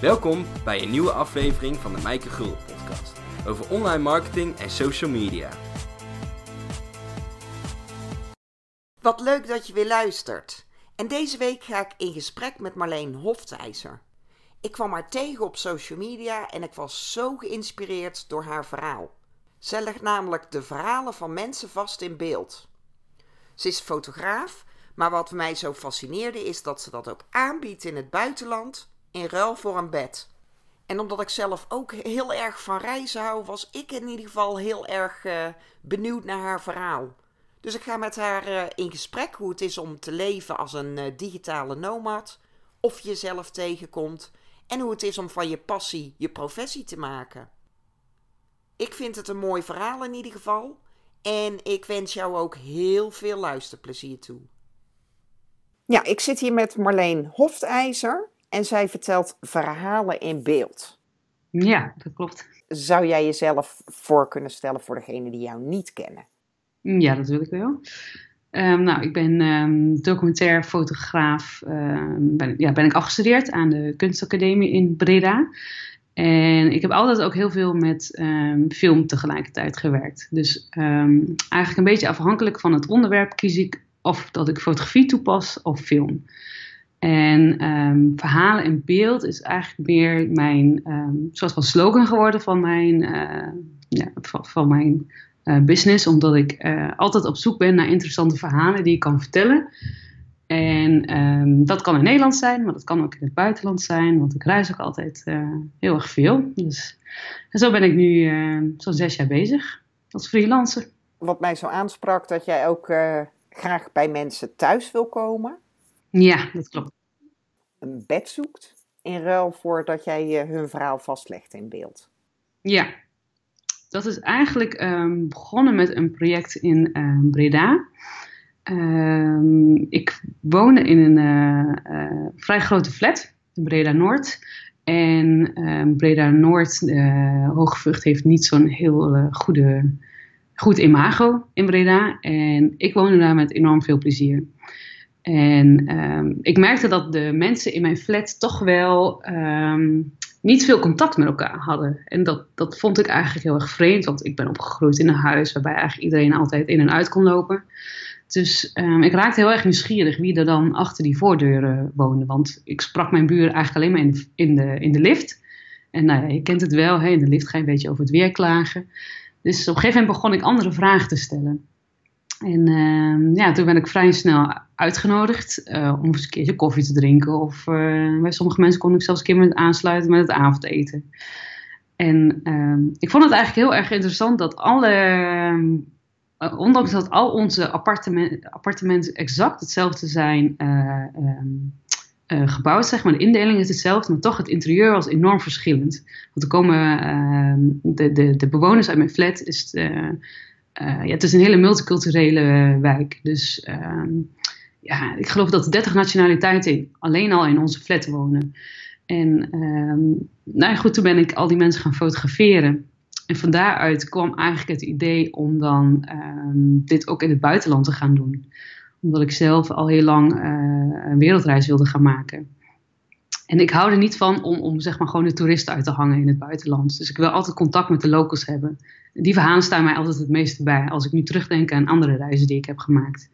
Welkom bij een nieuwe aflevering van de Mijke Gul podcast over online marketing en social media. Wat leuk dat je weer luistert. En deze week ga ik in gesprek met Marleen Hoftijzer. Ik kwam haar tegen op social media en ik was zo geïnspireerd door haar verhaal. Zij legt namelijk de verhalen van mensen vast in beeld. Ze is fotograaf, maar wat mij zo fascineerde is dat ze dat ook aanbiedt in het buitenland in ruil voor een bed. En omdat ik zelf ook heel erg van reizen hou, was ik in ieder geval heel erg uh, benieuwd naar haar verhaal. Dus ik ga met haar uh, in gesprek hoe het is om te leven als een uh, digitale nomad, of je jezelf tegenkomt en hoe het is om van je passie je professie te maken. Ik vind het een mooi verhaal in ieder geval en ik wens jou ook heel veel luisterplezier toe. Ja, ik zit hier met Marleen Hoftijzer en zij vertelt verhalen in beeld. Ja, dat klopt. Zou jij jezelf voor kunnen stellen voor degenen die jou niet kennen? Ja, dat wil ik wel. Um, nou, ik ben um, documentair fotograaf. Um, ben, ja, ben ik afgestudeerd aan de Kunstacademie in Breda. En ik heb altijd ook heel veel met film tegelijkertijd gewerkt. Dus eigenlijk een beetje afhankelijk van het onderwerp kies ik of dat ik fotografie toepas of film. En um, verhalen in beeld is eigenlijk meer mijn um, soort van slogan geworden van mijn, uh, ja, van, mijn uh, business. Omdat ik uh, altijd op zoek ben naar interessante verhalen die ik kan vertellen. En um, dat kan in Nederland zijn, maar dat kan ook in het buitenland zijn. Want ik reis ook altijd heel erg veel. Dus, en zo ben ik nu zo'n zes jaar bezig als freelancer. Wat mij zo aansprak, dat jij ook graag bij mensen thuis wil komen. Ja, dat klopt. Een bed zoekt in ruil voor dat jij hun verhaal vastlegt in beeld. Ja, dat is eigenlijk um, begonnen met een project in um, Breda. Um, ik woonde in een uh, uh, vrij grote flat in Breda Noord. En Breda Noord, uh, Hoogvlucht, heeft niet zo'n heel goede, goed imago in Breda. En ik woonde daar met enorm veel plezier. En um, ik merkte dat de mensen in mijn flat toch wel um, niet veel contact met elkaar hadden. En dat, dat vond ik eigenlijk heel erg vreemd, want ik ben opgegroeid in een huis waarbij eigenlijk iedereen altijd in en uit kon lopen. Dus um, ik raakte heel erg nieuwsgierig wie er dan achter die voordeuren woonde. Want ik sprak mijn buren eigenlijk alleen maar in de, in de, in de lift. En nou ja, je kent het wel, hè, in de lift ga je een beetje over het weer klagen. Dus op een gegeven moment begon ik andere vragen te stellen. En uh, ja, toen ben ik vrij snel uitgenodigd uh, om eens een keertje koffie te drinken. Of uh, bij sommige mensen kon ik zelfs een keer met aansluiten met het avondeten. En uh, ik vond het eigenlijk heel erg interessant dat alle, eh, ondanks dat al onze appartement, appartementen exact hetzelfde zijn ehm, gebouwd, zeg maar, de indeling is hetzelfde, maar toch het interieur was enorm verschillend. Want er komen ehm, de, de, de bewoners uit mijn flat is ja, het is een hele multiculturele wijk. Dus uh, ja, ik geloof dat 30 nationaliteiten alleen al in onze flat wonen. En uh, nou goed, toen ben ik al die mensen gaan fotograferen. En van daaruit kwam eigenlijk het idee om dan ehm, dit ook in het buitenland te gaan doen. Omdat ik zelf al heel lang uh, een wereldreis wilde gaan maken. En ik hou er niet van om, om zeg maar gewoon de toeristen uit te hangen in het buitenland. Dus ik wil altijd contact met de locals hebben. Die verhalen staan mij altijd het meeste bij als ik nu terugdenk aan andere reizen die ik heb gemaakt.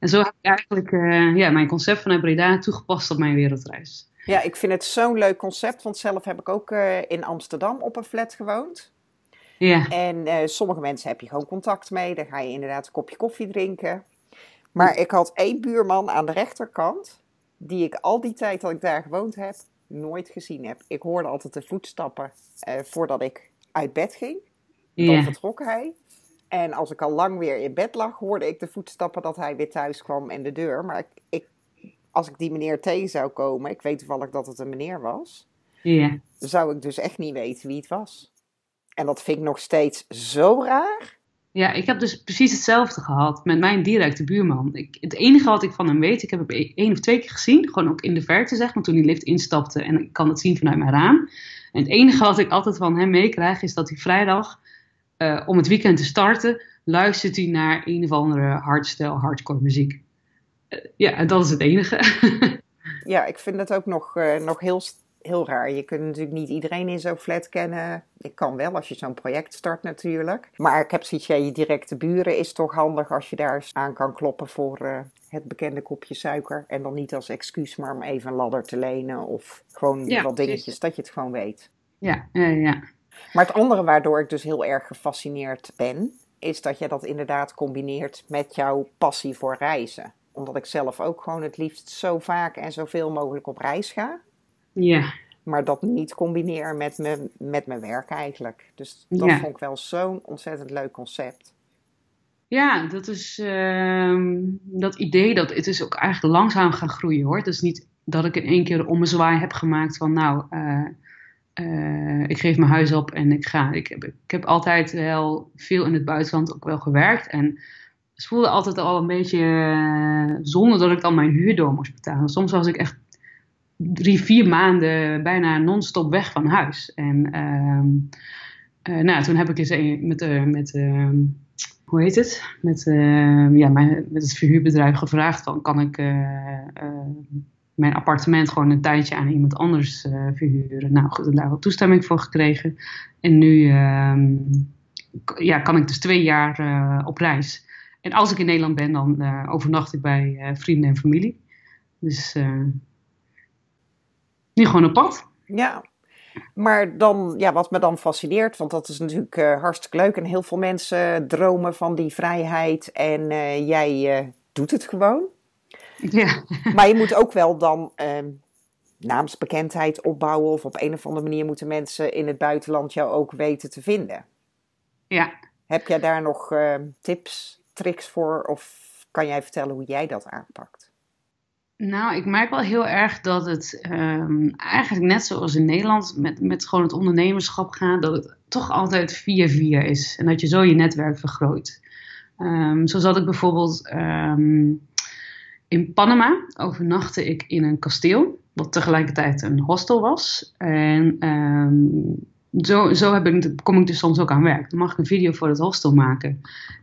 En zo heb ik eigenlijk uh, ja, mijn concept vanuit Breda toegepast op mijn wereldreis. Ja, ik vind het zo'n leuk concept, want zelf heb ik ook uh, in Amsterdam op een flat gewoond. Ja. En uh, sommige mensen heb je gewoon contact mee, dan ga je inderdaad een kopje koffie drinken. Maar ik had één buurman aan de rechterkant die ik al die tijd dat ik daar gewoond heb, nooit gezien heb. Ik hoorde altijd de voetstappen uh, voordat ik uit bed ging. Dan yeah. vertrok hij. En als ik al lang weer in bed lag, hoorde ik de voetstappen dat hij weer thuis kwam en de deur. Maar ik, ik, als ik die meneer tegen zou komen, ik weet toevallig dat het een meneer was, yeah. zou ik dus echt niet weten wie het was. En dat vind ik nog steeds zo raar. Ja, ik heb dus precies hetzelfde gehad met mijn directe buurman. Ik, het enige wat ik van hem weet, ik heb hem één of twee keer gezien, gewoon ook in de verte zeg maar, toen die lift instapte en ik kan het zien vanuit mijn raam. En het enige wat ik altijd van hem meekrijg is dat hij vrijdag, uh, om het weekend te starten, luistert hij naar een of andere hardstyle, hardcore muziek. Uh, ja, en dat is het enige. ja, ik vind het ook nog, uh, nog heel heel raar. Je kunt natuurlijk niet iedereen in zo'n flat kennen. Ik kan wel als je zo'n project start natuurlijk. Maar ik heb zoiets, ja, je directe buren is toch handig als je daar aan kan kloppen voor uh, het bekende kopje suiker. En dan niet als excuus, maar om even een ladder te lenen of gewoon Ja, wat dingetjes, precies. dat je het gewoon weet. Ja, ja, ja. Maar het andere waardoor ik dus heel erg gefascineerd ben, is dat je dat inderdaad combineert met jouw passie voor reizen. Omdat ik zelf ook gewoon het liefst zo vaak en zoveel mogelijk op reis ga. Ja, Maar dat niet combineer met, me, met mijn werk eigenlijk. Dus dat Ja. vond ik wel zo'n ontzettend leuk concept. Ja, dat is ehm, dat idee dat het is ook eigenlijk langzaam gaan groeien hoor. Het is niet dat ik in één keer om een zwaai heb gemaakt van nou, eh, eh, ik geef mijn huis op en ik ga. Ik heb, ik heb altijd wel veel in het buitenland ook wel gewerkt en het voelde altijd al een beetje eh, zonder dat ik dan mijn huur door moest betalen. Soms was ik echt drie, vier maanden bijna non-stop weg van huis. En ehm, eh, nou, toen heb ik eens een- met, eh, met ehm, hoe heet het? Met, eh, ja, met het verhuurbedrijf gevraagd van kan ik eh, mijn appartement gewoon een tijdje aan iemand anders verhuren. Nou goed, daar wel toestemming voor gekregen. En nu ehm, ja, kan ik dus twee jaar op reis. En als ik in Nederland ben, dan overnacht ik bij vrienden en familie. Dus nu gewoon op pad. Ja, maar dan, ja, wat me dan fascineert, want dat is natuurlijk eh, hartstikke leuk. En heel veel mensen dromen van die vrijheid en eh, jij eh, doet het gewoon. Ja, Maar je moet ook wel dan ehm, naamsbekendheid opbouwen. Of op een of andere manier moeten mensen in het buitenland jou ook weten te vinden. ja. Heb jij daar nog ehm, tips, tricks voor? Of kan jij vertellen hoe jij dat aanpakt? Nou, ik merk wel heel erg dat het ehm, eigenlijk net zoals in Nederland met, met gewoon het ondernemerschap gaat, dat het toch altijd via via is. En dat je zo je netwerk vergroot. Ehm, zo zat ik bijvoorbeeld ehm, in Panama, overnachtte ik in een kasteel, wat tegelijkertijd een hostel was. En zo, zo heb ik, kom ik dus soms ook aan werk. Dan mag ik een video voor het hostel maken.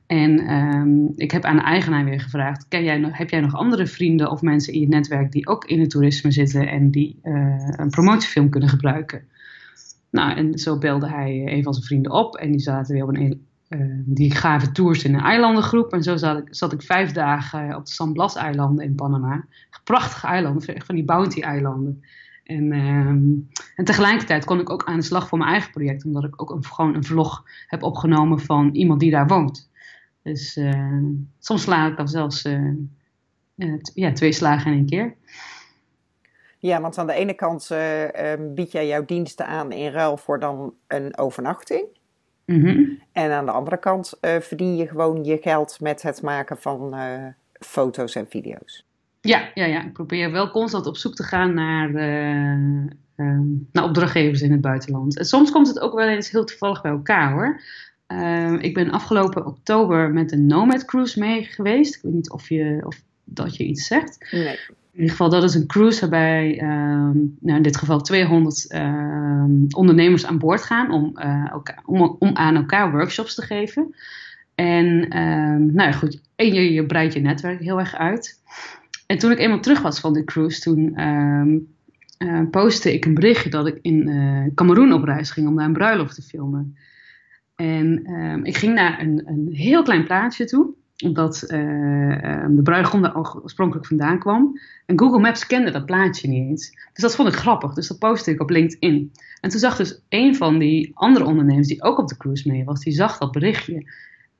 En ehm, ik heb aan de eigenaar weer gevraagd: ken jij heb jij nog andere vrienden of mensen in je netwerk die ook in het toerisme zitten en die eh, een promotiefilm kunnen gebruiken? Nou, en zo belde hij een van zijn vrienden op en die zaten weer op een. eh, die gaven tours in een eilandengroep. En zo zat ik, zat ik vijf dagen op de San Blas-eilanden in Panama. Prachtige eilanden, van die bounty-eilanden. En, ehm, en tegelijkertijd kon ik ook aan de slag voor mijn eigen project, omdat ik ook een, gewoon een vlog heb opgenomen van iemand die daar woont. Dus eh, soms sla ik dan zelfs eh, eh, ja, twee slagen in één keer. Ja, want aan de ene kant eh, ehm, bied jij jouw diensten aan in ruil voor dan een overnachting. Mhm. En aan de andere kant verdien je gewoon je geld met het maken van foto's en video's. Ja, ja, ja, ik probeer wel constant op zoek te gaan naar, eh, ehm, naar opdrachtgevers in het buitenland. En soms komt het ook wel eens heel toevallig bij elkaar hoor. Ehm, ik ben afgelopen oktober met een Nomad Cruise mee geweest. Ik weet niet of, je, of dat je iets zegt. Nee. In ieder geval, dat is een cruise waarbij ehm, nou in dit geval 200 ehm, ondernemers aan boord gaan om, eh, elkaar, om, om aan elkaar workshops te geven. En nou ja, goed, en je, je breidt je netwerk heel erg uit. En toen ik eenmaal terug was van die cruise, toen eh, postte ik een berichtje dat ik in eh Cameroen op reis ging om daar een bruiloft te filmen. En ehm, ik ging naar een, een heel klein plaatsje toe, omdat eh, ehm, de bruidegom daar oorspronkelijk vandaan kwam. En Google Maps kende dat plaatje niet eens. Dus dat vond ik grappig, dus dat postte ik op LinkedIn. En toen zag dus een van die andere ondernemers die ook op de cruise mee was, die zag dat berichtje.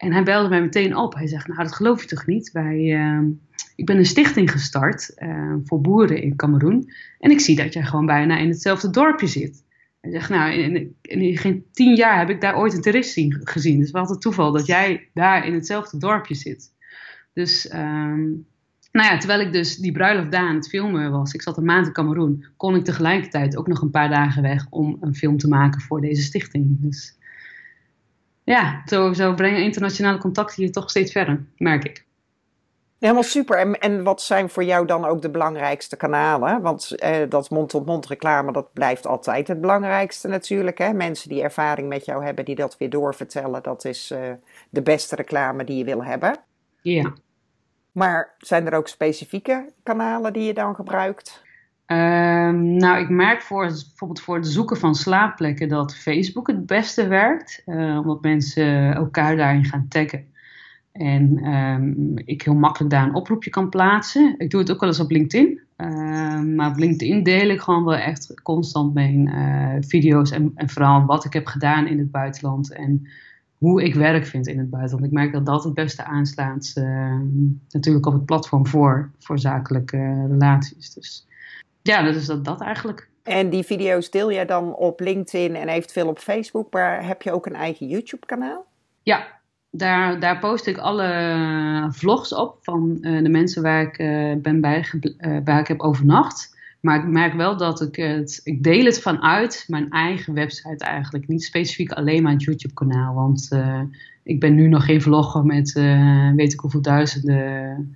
En hij belde mij meteen op. Hij zegt, nou dat geloof je toch niet? Wij, ehm, ik ben een stichting gestart eh, voor boeren in Cameroen. En ik zie dat jij gewoon bijna in hetzelfde dorpje zit. Hij zegt, nou, in, in, geen tien jaar heb ik daar ooit een toerist zien, gezien. Dus wat het toeval dat jij daar in hetzelfde dorpje zit. Dus, ehm, nou ja, terwijl ik dus die bruiloft daar aan het filmen was, ik zat een maand in Cameroen, kon ik tegelijkertijd ook nog een paar dagen weg om een film te maken voor deze stichting. Dus ja, zo, zo brengen internationale contacten je toch steeds verder, merk ik. Helemaal super. En, en wat zijn voor jou dan ook de belangrijkste kanalen? Want eh, dat mond-tot-mond reclame, dat blijft altijd het belangrijkste natuurlijk. Hè? Mensen die ervaring met jou hebben, die dat weer doorvertellen, dat is eh, de beste reclame die je wil hebben. Ja. Maar zijn er ook specifieke kanalen die je dan gebruikt? Ehm, nou, ik merk voor, bijvoorbeeld voor het zoeken van slaapplekken dat Facebook het beste werkt. Uh, omdat mensen elkaar daarin gaan taggen. En um, ik heel makkelijk daar een oproepje kan plaatsen. Ik doe het ook wel eens op LinkedIn. Uh, maar op LinkedIn deel ik gewoon wel echt constant mijn uh, video's en, en, vooral wat ik heb gedaan in het buitenland en hoe ik werk vind in het buitenland. Ik merk dat dat het beste aanslaat natuurlijk op het platform voor, voor zakelijke relaties. Dus ja, dat is dat, dat eigenlijk. En die video's deel jij dan op LinkedIn en eventueel op Facebook, maar heb je ook een eigen YouTube kanaal? Ja, daar, daar post ik alle vlogs op van uh, de mensen waar ik uh, ben bij, uh, waar ik heb overnacht. Maar ik merk wel dat ik het, ik deel het vanuit mijn eigen website eigenlijk. Niet specifiek alleen mijn YouTube kanaal. Want ik ben nu nog geen vlogger met weet ik hoeveel duizenden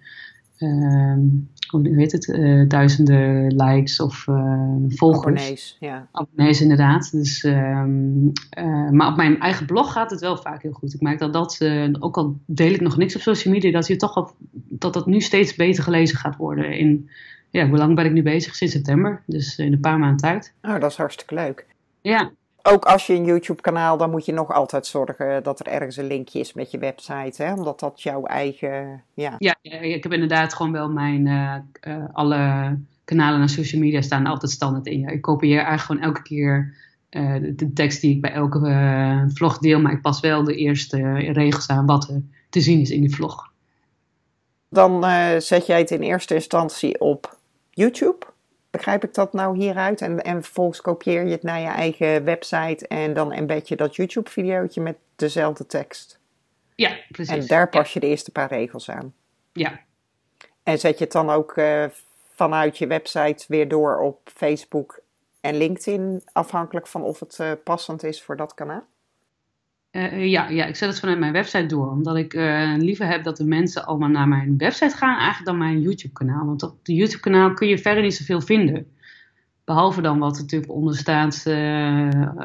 hoe heet het, uh, duizenden likes of uh, volgers. Abonnees, ja. Abonnees, inderdaad. Dus, um, uh, maar op mijn eigen blog gaat het wel vaak heel goed. Ik merk dat dat, ook al deel ik nog niks op social media, dat, je toch al, dat dat nu steeds beter gelezen gaat worden. In, ja, hoe lang ben ik nu bezig? Sinds september, dus in een paar maanden tijd. Oh, dat is hartstikke leuk. Ja, ook als je een YouTube-kanaal, dan moet je nog altijd zorgen dat er ergens een linkje is met je website, hè? omdat dat jouw eigen. Ja, ja ik heb inderdaad gewoon wel mijn. Uh, uh, alle kanalen en social media staan altijd standaard in. Ik kopieer eigenlijk gewoon elke keer uh, de, de, tekst die ik bij elke vlog deel, maar ik pas wel de eerste regels aan wat er te zien is in die vlog. Dan zet jij het in eerste instantie op YouTube. Begrijp ik dat nou hieruit? En, en vervolgens kopieer je het naar je eigen website en dan embed je dat YouTube-videootje met dezelfde tekst. Ja, precies. En daar pas je de eerste paar regels aan. Ja. En zet je het dan ook uh, vanuit je website weer door op Facebook en LinkedIn, afhankelijk van of het uh, passend is voor dat kanaal? Uh, ja, ja, ik zet het vanuit mijn website door. Omdat ik uh, liever heb dat de mensen allemaal naar mijn website gaan, eigenlijk dan mijn YouTube-kanaal. Want op de YouTube-kanaal kun je verder niet zoveel vinden. Behalve dan wat er natuurlijk onder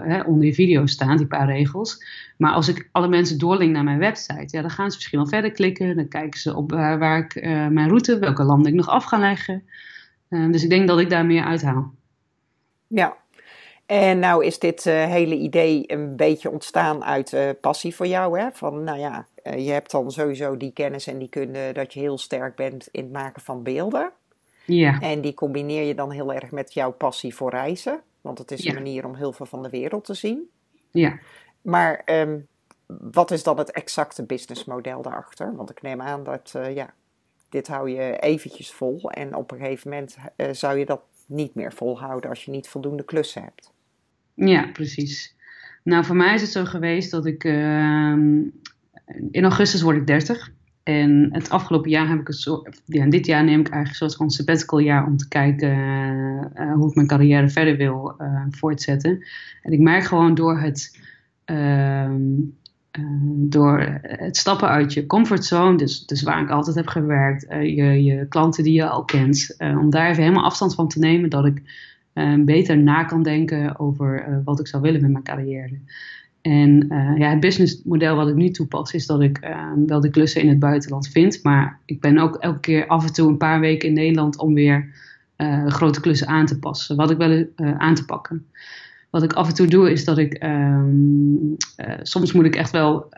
hè, onder je video staan, die paar regels. Maar als ik alle mensen doorlink naar mijn website, ja, dan gaan ze misschien wel verder klikken. Dan kijken ze op waar, waar ik mijn route, welke landen ik nog af ga leggen. dus ik denk dat ik daar meer uithaal. Ja, en nou is dit uh, hele idee een beetje ontstaan uit uh, passie voor jou. Hè? Van, nou ja, uh, je hebt dan sowieso die kennis en die kunde dat je heel sterk bent in het maken van beelden. Ja. En die combineer je dan heel erg met jouw passie voor reizen. Want het is ja. een manier om heel veel van de wereld te zien. Ja. Maar um, wat is dan het exacte businessmodel daarachter? Want ik neem aan dat, ja, dit hou je eventjes vol. En op een gegeven moment zou je dat niet meer volhouden als je niet voldoende klussen hebt. Ja, precies. Nou, voor mij is het zo geweest dat ik. Uh, in augustus word ik 30. En het afgelopen jaar heb ik een soort. Ja, dit jaar neem ik eigenlijk een sabbatical jaar om te kijken uh, hoe ik mijn carrière verder wil uh, voortzetten. En ik merk gewoon door het. Ehm, door het stappen uit je comfortzone, dus, dus waar ik altijd heb gewerkt, je, je klanten die je al kent, om daar even helemaal afstand van te nemen, dat ik beter na kan denken over uh, wat ik zou willen met mijn carrière. En uh, ja, het businessmodel wat ik nu toepas is dat ik wel de klussen in het buitenland vind. Maar ik ben ook elke keer af en toe een paar weken in Nederland om weer grote klussen aan te passen. Wat ik wel aan te pakken. Wat ik af en toe doe is dat ik um, soms moet ik echt wel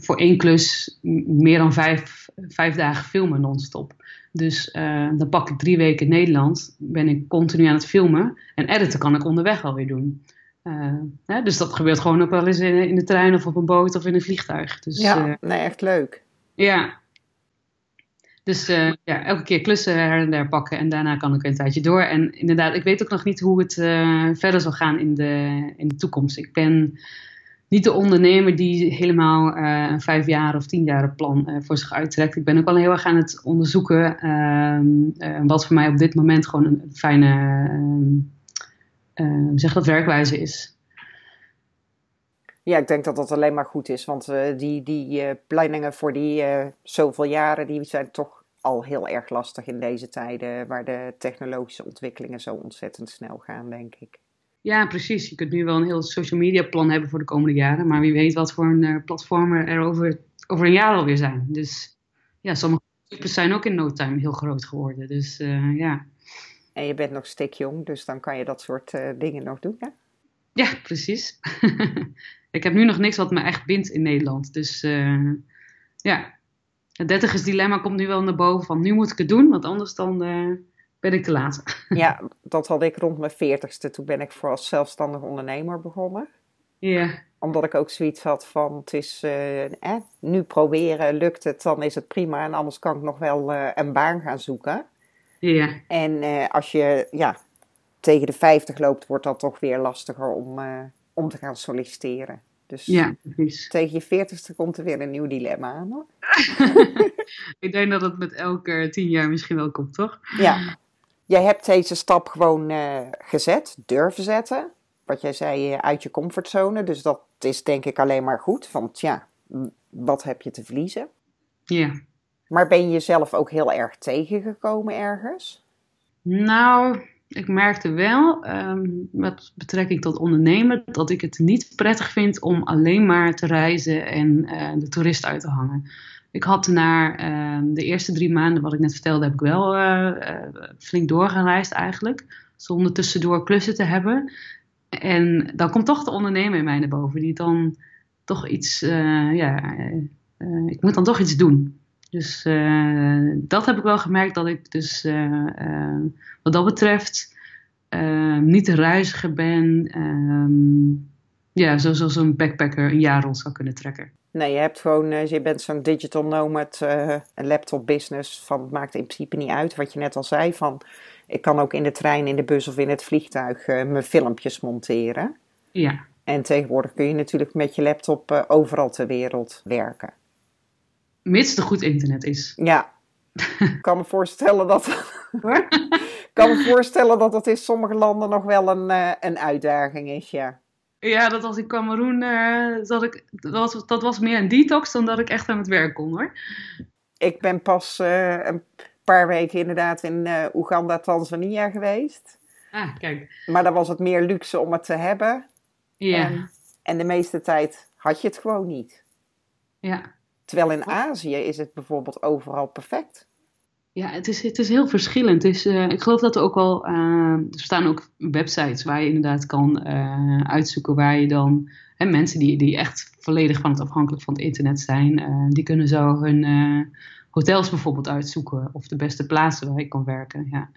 voor één klus meer dan vijf, vijf dagen filmen non-stop. Dus uh, dan pak ik drie weken in Nederland, ben ik continu aan het filmen. En editen kan ik onderweg alweer doen. Uh, hè, dus dat gebeurt gewoon ook wel eens in, in, de trein of op een boot of in een vliegtuig. Dus, ja, uh, nee, echt leuk. Ja. Dus ja, elke keer klussen her en der pakken en daarna kan ik een tijdje door. En inderdaad, ik weet ook nog niet hoe het verder zal gaan in de, in de toekomst. Ik ben niet de ondernemer die helemaal uh, een vijf jaar of tien jaar plan uh, voor zich uittrekt. Ik ben ook wel heel erg aan het onderzoeken uh, wat voor mij op dit moment gewoon een fijne ehm, zeg dat, werkwijze is. Ja, ik denk dat dat alleen maar goed is, want die, die planningen voor die zoveel jaren, die zijn toch al heel erg lastig in deze tijden, waar de technologische ontwikkelingen zo ontzettend snel gaan, denk ik. Ja, precies. Je kunt nu wel een heel social media plan hebben voor de komende jaren. Maar wie weet wat voor een uh, platformen er over, over een jaar alweer zijn. Dus ja, sommige types zijn ook in no time heel groot geworden. Dus uh, ja. En je bent nog stikjong, dus dan kan je dat soort uh, dingen nog doen, hè? Ja, precies. ik heb nu nog niks wat me echt bindt in Nederland. Dus uh, ja, het dertigers dilemma komt nu wel naar boven van nu moet ik het doen, want anders dan ben ik te laat. ja, dat had ik rond mijn veertigste. Toen ben ik voor als zelfstandig ondernemer begonnen. Ja. Omdat ik ook zoiets had van, het is eh, nu proberen, lukt het, dan is het prima. En anders kan ik nog wel uh, een baan gaan zoeken. Ja. En uh, als je ja, tegen de 50 loopt, wordt dat toch weer lastiger om, om te gaan solliciteren. Dus ja, precies. tegen je 40ste komt er weer een nieuw dilemma aan ik denk dat het met elke tien jaar misschien wel komt, toch? Ja. Jij hebt deze stap gewoon gezet, durven zetten wat jij zei, uit je comfortzone. Dus dat is denk ik alleen maar goed. Want ja, wat heb je te verliezen? Ja. Maar ben je jezelf ook heel erg tegengekomen ergens? Nou, ik merkte wel, um, met betrekking tot ondernemen, dat ik het niet prettig vind om alleen maar te reizen en uh, de toerist uit te hangen. Ik had na uh, de eerste drie maanden, wat ik net vertelde, heb ik wel uh, flink doorgereisd eigenlijk. Zonder tussendoor klussen te hebben. En dan komt toch de ondernemer in mij naar boven, die dan toch iets, uh, ja, ik moet dan toch iets doen. Dus dat heb ik wel gemerkt, dat ik dus wat dat betreft niet te reiziger ben. Ja, zoals een backpacker een jaar rond zou kunnen trekken. Nee, je hebt gewoon, je bent zo'n digital nomad, een laptop business. Van, het maakt in principe niet uit, wat je net al zei, van ik kan ook in de trein, in de bus of in het vliegtuig uh, mijn filmpjes monteren. Ja. En tegenwoordig kun je natuurlijk met je laptop overal ter wereld werken. Mits er goed internet is. Ja. Ik kan me voorstellen dat. kan me voorstellen dat dat in sommige landen nog wel een, een uitdaging is, ja. Ja, dat was in Cameroen. dat, ik, dat, was, dat was meer een detox dan dat ik echt aan het werk kon hoor. Ik ben pas een paar weken inderdaad in uh, Oeganda, Tanzania geweest. Ah, kijk. Maar dan was het meer luxe om het te hebben. Ja. En, en de meeste tijd had je het gewoon niet. Ja. Terwijl in Azië is het bijvoorbeeld overal perfect. Ja, het is, het is heel verschillend. Uh, ik geloof dat er ook wel. Uh, er staan ook websites waar je inderdaad kan uh, uitzoeken waar je dan. Hè, mensen die, die echt volledig van het afhankelijk van het internet zijn, die kunnen zo hun hotels bijvoorbeeld uitzoeken of de beste plaatsen waar ik kan werken. Ja.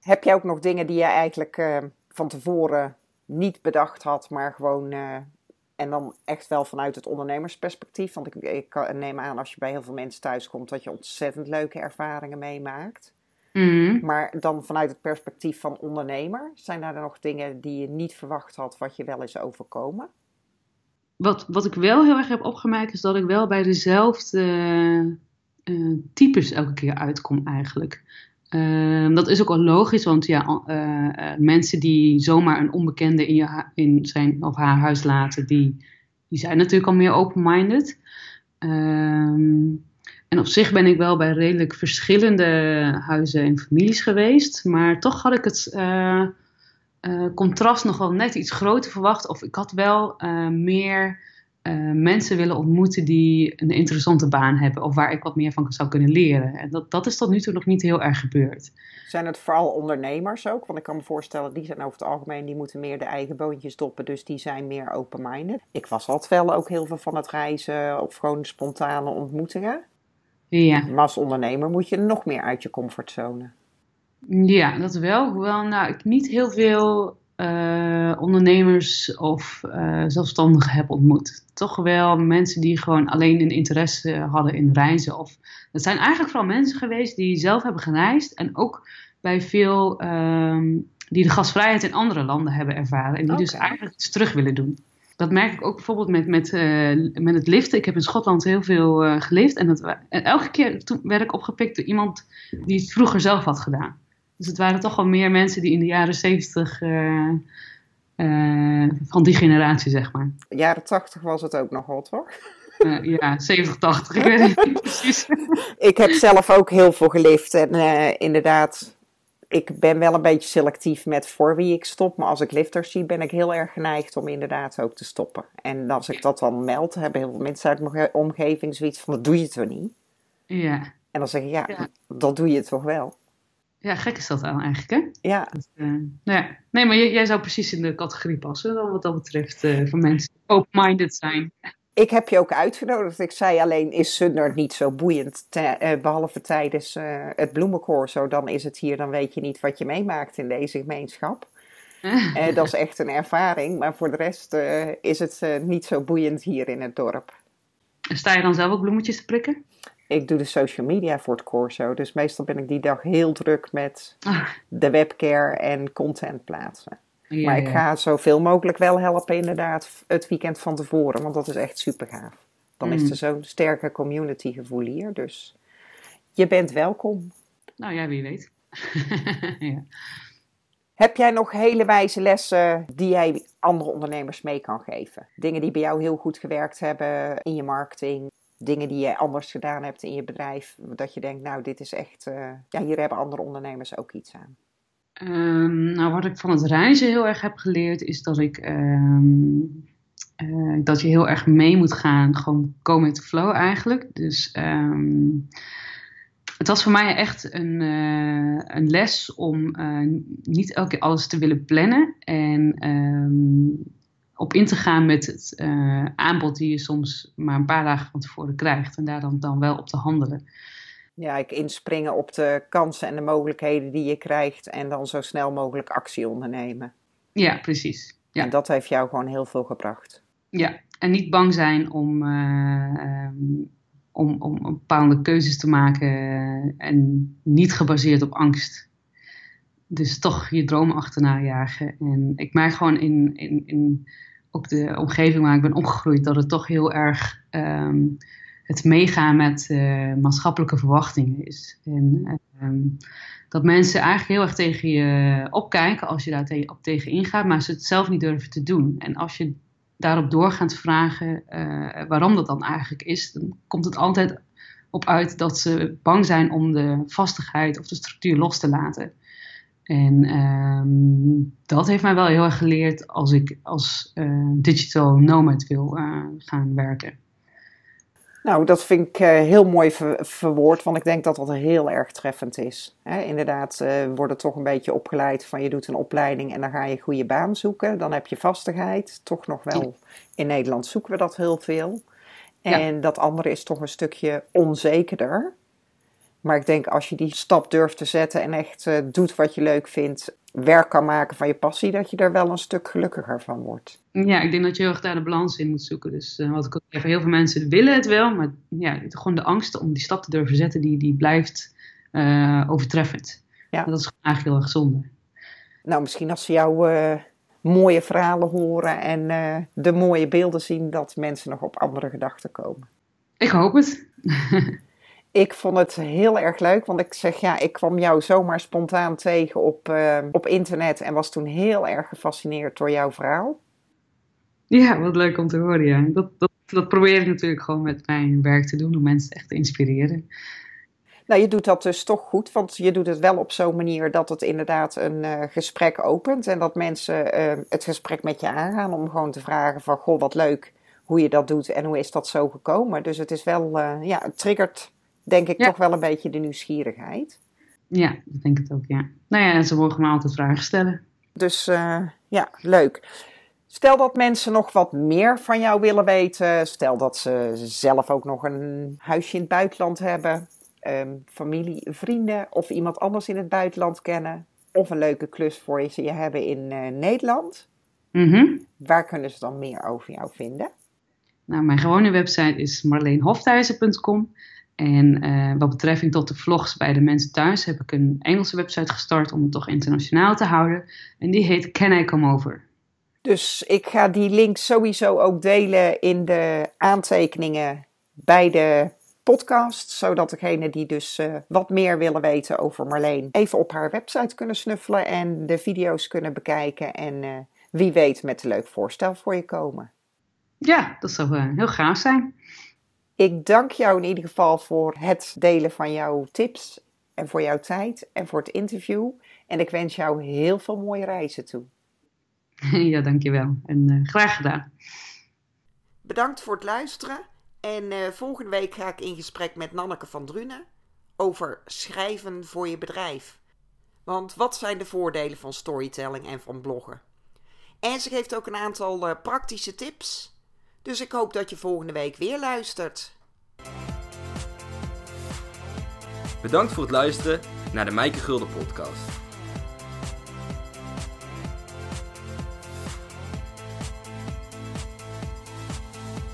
Heb jij ook nog dingen die je eigenlijk van tevoren niet bedacht had, maar gewoon. En dan echt wel vanuit het ondernemersperspectief. Want ik, ik, neem aan als je bij heel veel mensen thuis komt dat je ontzettend leuke ervaringen meemaakt. Mm. Maar dan vanuit het perspectief van ondernemer, zijn daar nog dingen die je niet verwacht had, wat je wel is overkomen? wat, wat ik wel heel erg heb opgemerkt is dat ik wel bij dezelfde uh, types elke keer uitkom eigenlijk. Uh, dat is ook wel logisch, want ja, uh, mensen die zomaar een onbekende in, je, in zijn of haar huis laten, die, die zijn natuurlijk al meer open-minded. Um, en op zich ben ik wel bij redelijk verschillende huizen en families geweest, maar toch had ik het uh, contrast nog wel net iets groter verwacht. Of ik had wel meer uh, mensen willen ontmoeten die een interessante baan hebben. Of waar ik wat meer van zou kunnen leren. En dat, dat is tot nu toe nog niet heel erg gebeurd. Zijn het vooral ondernemers ook? Want ik kan me voorstellen, die zijn over het algemeen, die moeten meer de eigen boontjes doppen. Dus die zijn meer open-minded. Ik was altijd wel ook heel veel van het reizen of gewoon spontane ontmoetingen. Ja. Maar als ondernemer moet je nog meer uit je comfortzone. Ja, dat wel. Hoewel nou, ik niet heel veel uh, ondernemers of uh, zelfstandigen heb ontmoet. Toch wel mensen die gewoon alleen een interesse hadden in reizen. Of, het zijn eigenlijk vooral mensen geweest die zelf hebben gereisd en ook bij veel um, die de gastvrijheid in andere landen hebben ervaren. En die okay. dus eigenlijk iets terug willen doen. Dat merk ik ook bijvoorbeeld met, met, uh, met het liften. Ik heb in Schotland heel veel gelift. En, dat, en elke keer toen werd ik opgepikt door iemand die het vroeger zelf had gedaan. Dus het waren toch wel meer mensen die in de jaren zeventig, uh, uh, van die generatie zeg maar. Jaren tachtig was het ook nog hot hoor. Uh, ja, 70, 80, ik weet het niet precies. ik heb zelf ook heel veel gelift en inderdaad, ik ben wel een beetje selectief met voor wie ik stop. Maar als ik lifters zie, ben ik heel erg geneigd om inderdaad ook te stoppen. En als ik dat dan meld, hebben heel veel mensen uit mijn omgeving zoiets van, dat doe je toch niet? Ja. En dan zeg ik, ja, ja. dat doe je toch wel. Ja, gek is dat wel eigenlijk, hè? Ja. Dat, uh, nou ja. Nee, maar jij, zou precies in de categorie passen, dan wat dat betreft, uh, van mensen die open-minded zijn. Ik heb je ook uitgenodigd. Ik zei alleen, is Sunder niet zo boeiend, uh, behalve tijdens het bloemencorso, dan is het hier, dan weet je niet wat je meemaakt in deze gemeenschap. dat is echt een ervaring, maar voor de rest is het niet zo boeiend hier in het dorp. Sta je dan zelf ook bloemetjes te prikken? Ik doe de social media voor het corso. Dus meestal ben ik die dag heel druk met ah. de webcare en content plaatsen. Ja, maar ik ga zoveel mogelijk wel helpen inderdaad het weekend van tevoren. Want dat is echt super gaaf. Dan is mm. er zo'n sterke community gevoel hier. Dus je bent welkom. Nou ja, wie weet. ja. Heb jij nog hele wijze lessen die jij andere ondernemers mee kan geven? Dingen die bij jou heel goed gewerkt hebben in je marketing? Dingen die je anders gedaan hebt in je bedrijf, dat je denkt, nou, dit is echt, uh, ja, hier hebben andere ondernemers ook iets aan? Um, nou, wat ik van het reizen heel erg heb geleerd, is dat ik um, uh, dat je heel erg mee moet gaan, gewoon go with the flow eigenlijk. Dus um, het was voor mij echt een, uh, een les om niet elke keer alles te willen plannen en op in te gaan met het uh, aanbod die je soms maar een paar dagen van tevoren krijgt. En daar dan, dan wel op te handelen. Ja, ik inspringen op de kansen en de mogelijkheden die je krijgt en dan zo snel mogelijk actie ondernemen. Ja, precies. Ja. En dat heeft jou gewoon heel veel gebracht. Ja, en niet bang zijn om, uh, um, om, om bepaalde keuzes te maken en niet gebaseerd op angst. Dus toch je dromen achterna jagen. En ik merk gewoon in, in, in ook de omgeving waar ik ben opgegroeid, dat het toch heel erg um, het meegaan met uh, maatschappelijke verwachtingen is. En um, dat mensen eigenlijk heel erg tegen je opkijken als je daar tegen ingaat, maar ze het zelf niet durven te doen. En als je daarop doorgaat vragen uh, waarom dat dan eigenlijk is, dan komt het altijd op uit dat ze bang zijn om de vastigheid of de structuur los te laten. En um, dat heeft mij wel heel erg geleerd als ik als uh, digital nomad wil uh, gaan werken. Nou, dat vind ik uh, heel mooi ver verwoord, want ik denk dat dat heel erg treffend is. Hè, inderdaad, we worden toch een beetje opgeleid van je doet een opleiding en dan ga je een goede baan zoeken. Dan heb je vastigheid. Toch nog wel, in Nederland zoeken we dat heel veel. En ja. dat andere is toch een stukje onzekerder. Maar ik denk als je die stap durft te zetten en echt uh, doet wat je leuk vindt, werk kan maken van je passie, dat je er wel een stuk gelukkiger van wordt. Ja, ik denk dat je heel erg daar de balans in moet zoeken. Dus uh, wat ik ook zeg, heel veel mensen willen het wel, maar ja, gewoon de angst om die stap te durven zetten, die, die blijft uh, overtreffend. Ja. Dat is eigenlijk heel erg zonde. Nou, misschien als ze jou mooie verhalen horen en de mooie beelden zien, dat mensen nog op andere gedachten komen. Ik hoop het. Ik vond het heel erg leuk, want ik zeg ja, ik kwam jou zomaar spontaan tegen op, uh, op internet en was toen heel erg gefascineerd door jouw verhaal. Ja, wat leuk om te horen. Ja. Dat, dat, dat probeer ik natuurlijk gewoon met mijn werk te doen, om mensen echt te inspireren. Nou, je doet dat dus toch goed, want je doet het wel op zo'n manier dat het inderdaad een uh, gesprek opent en dat mensen uh, het gesprek met je aangaan om gewoon te vragen van, goh, wat leuk hoe je dat doet en hoe is dat zo gekomen. Dus het is wel, ja, het triggert denk ik toch wel een beetje de nieuwsgierigheid. Ja, dat denk ik ook, ja. Nou ja, en ze mogen me altijd vragen stellen. Dus uh, ja, leuk. Stel dat mensen nog wat meer van jou willen weten. Stel dat ze zelf ook nog een huisje in het buitenland hebben. Um, familie, vrienden of iemand anders in het buitenland kennen. Of een leuke klus voor je ze hebben in uh, Nederland. Mm -hmm. Waar kunnen ze dan meer over jou vinden? Nou, mijn gewone website is marleenhofthuizen.com. En uh, wat betreft tot de vlogs bij de mensen thuis heb ik een Engelse website gestart om het toch internationaal te houden. En die heet Can I Come Over? Dus ik ga die link sowieso ook delen in de aantekeningen bij de podcast. Zodat degenen die dus uh, wat meer willen weten over Marleen even op haar website kunnen snuffelen en de video's kunnen bekijken. En uh, wie weet met een leuk voorstel voor je komen. Ja, dat zou heel gaaf zijn. Ik dank jou in ieder geval voor het delen van jouw tips en voor jouw tijd en voor het interview. En ik wens jou heel veel mooie reizen toe. Ja, dankjewel. En uh, graag gedaan. Bedankt voor het luisteren. En uh, volgende week ga ik in gesprek met Nanneke van Drunen over schrijven voor je bedrijf. Want wat zijn de voordelen van storytelling en van bloggen? En ze geeft ook een aantal uh, praktische tips. Dus ik hoop dat je volgende week weer luistert. Bedankt voor het luisteren naar de Mijke Gulden podcast.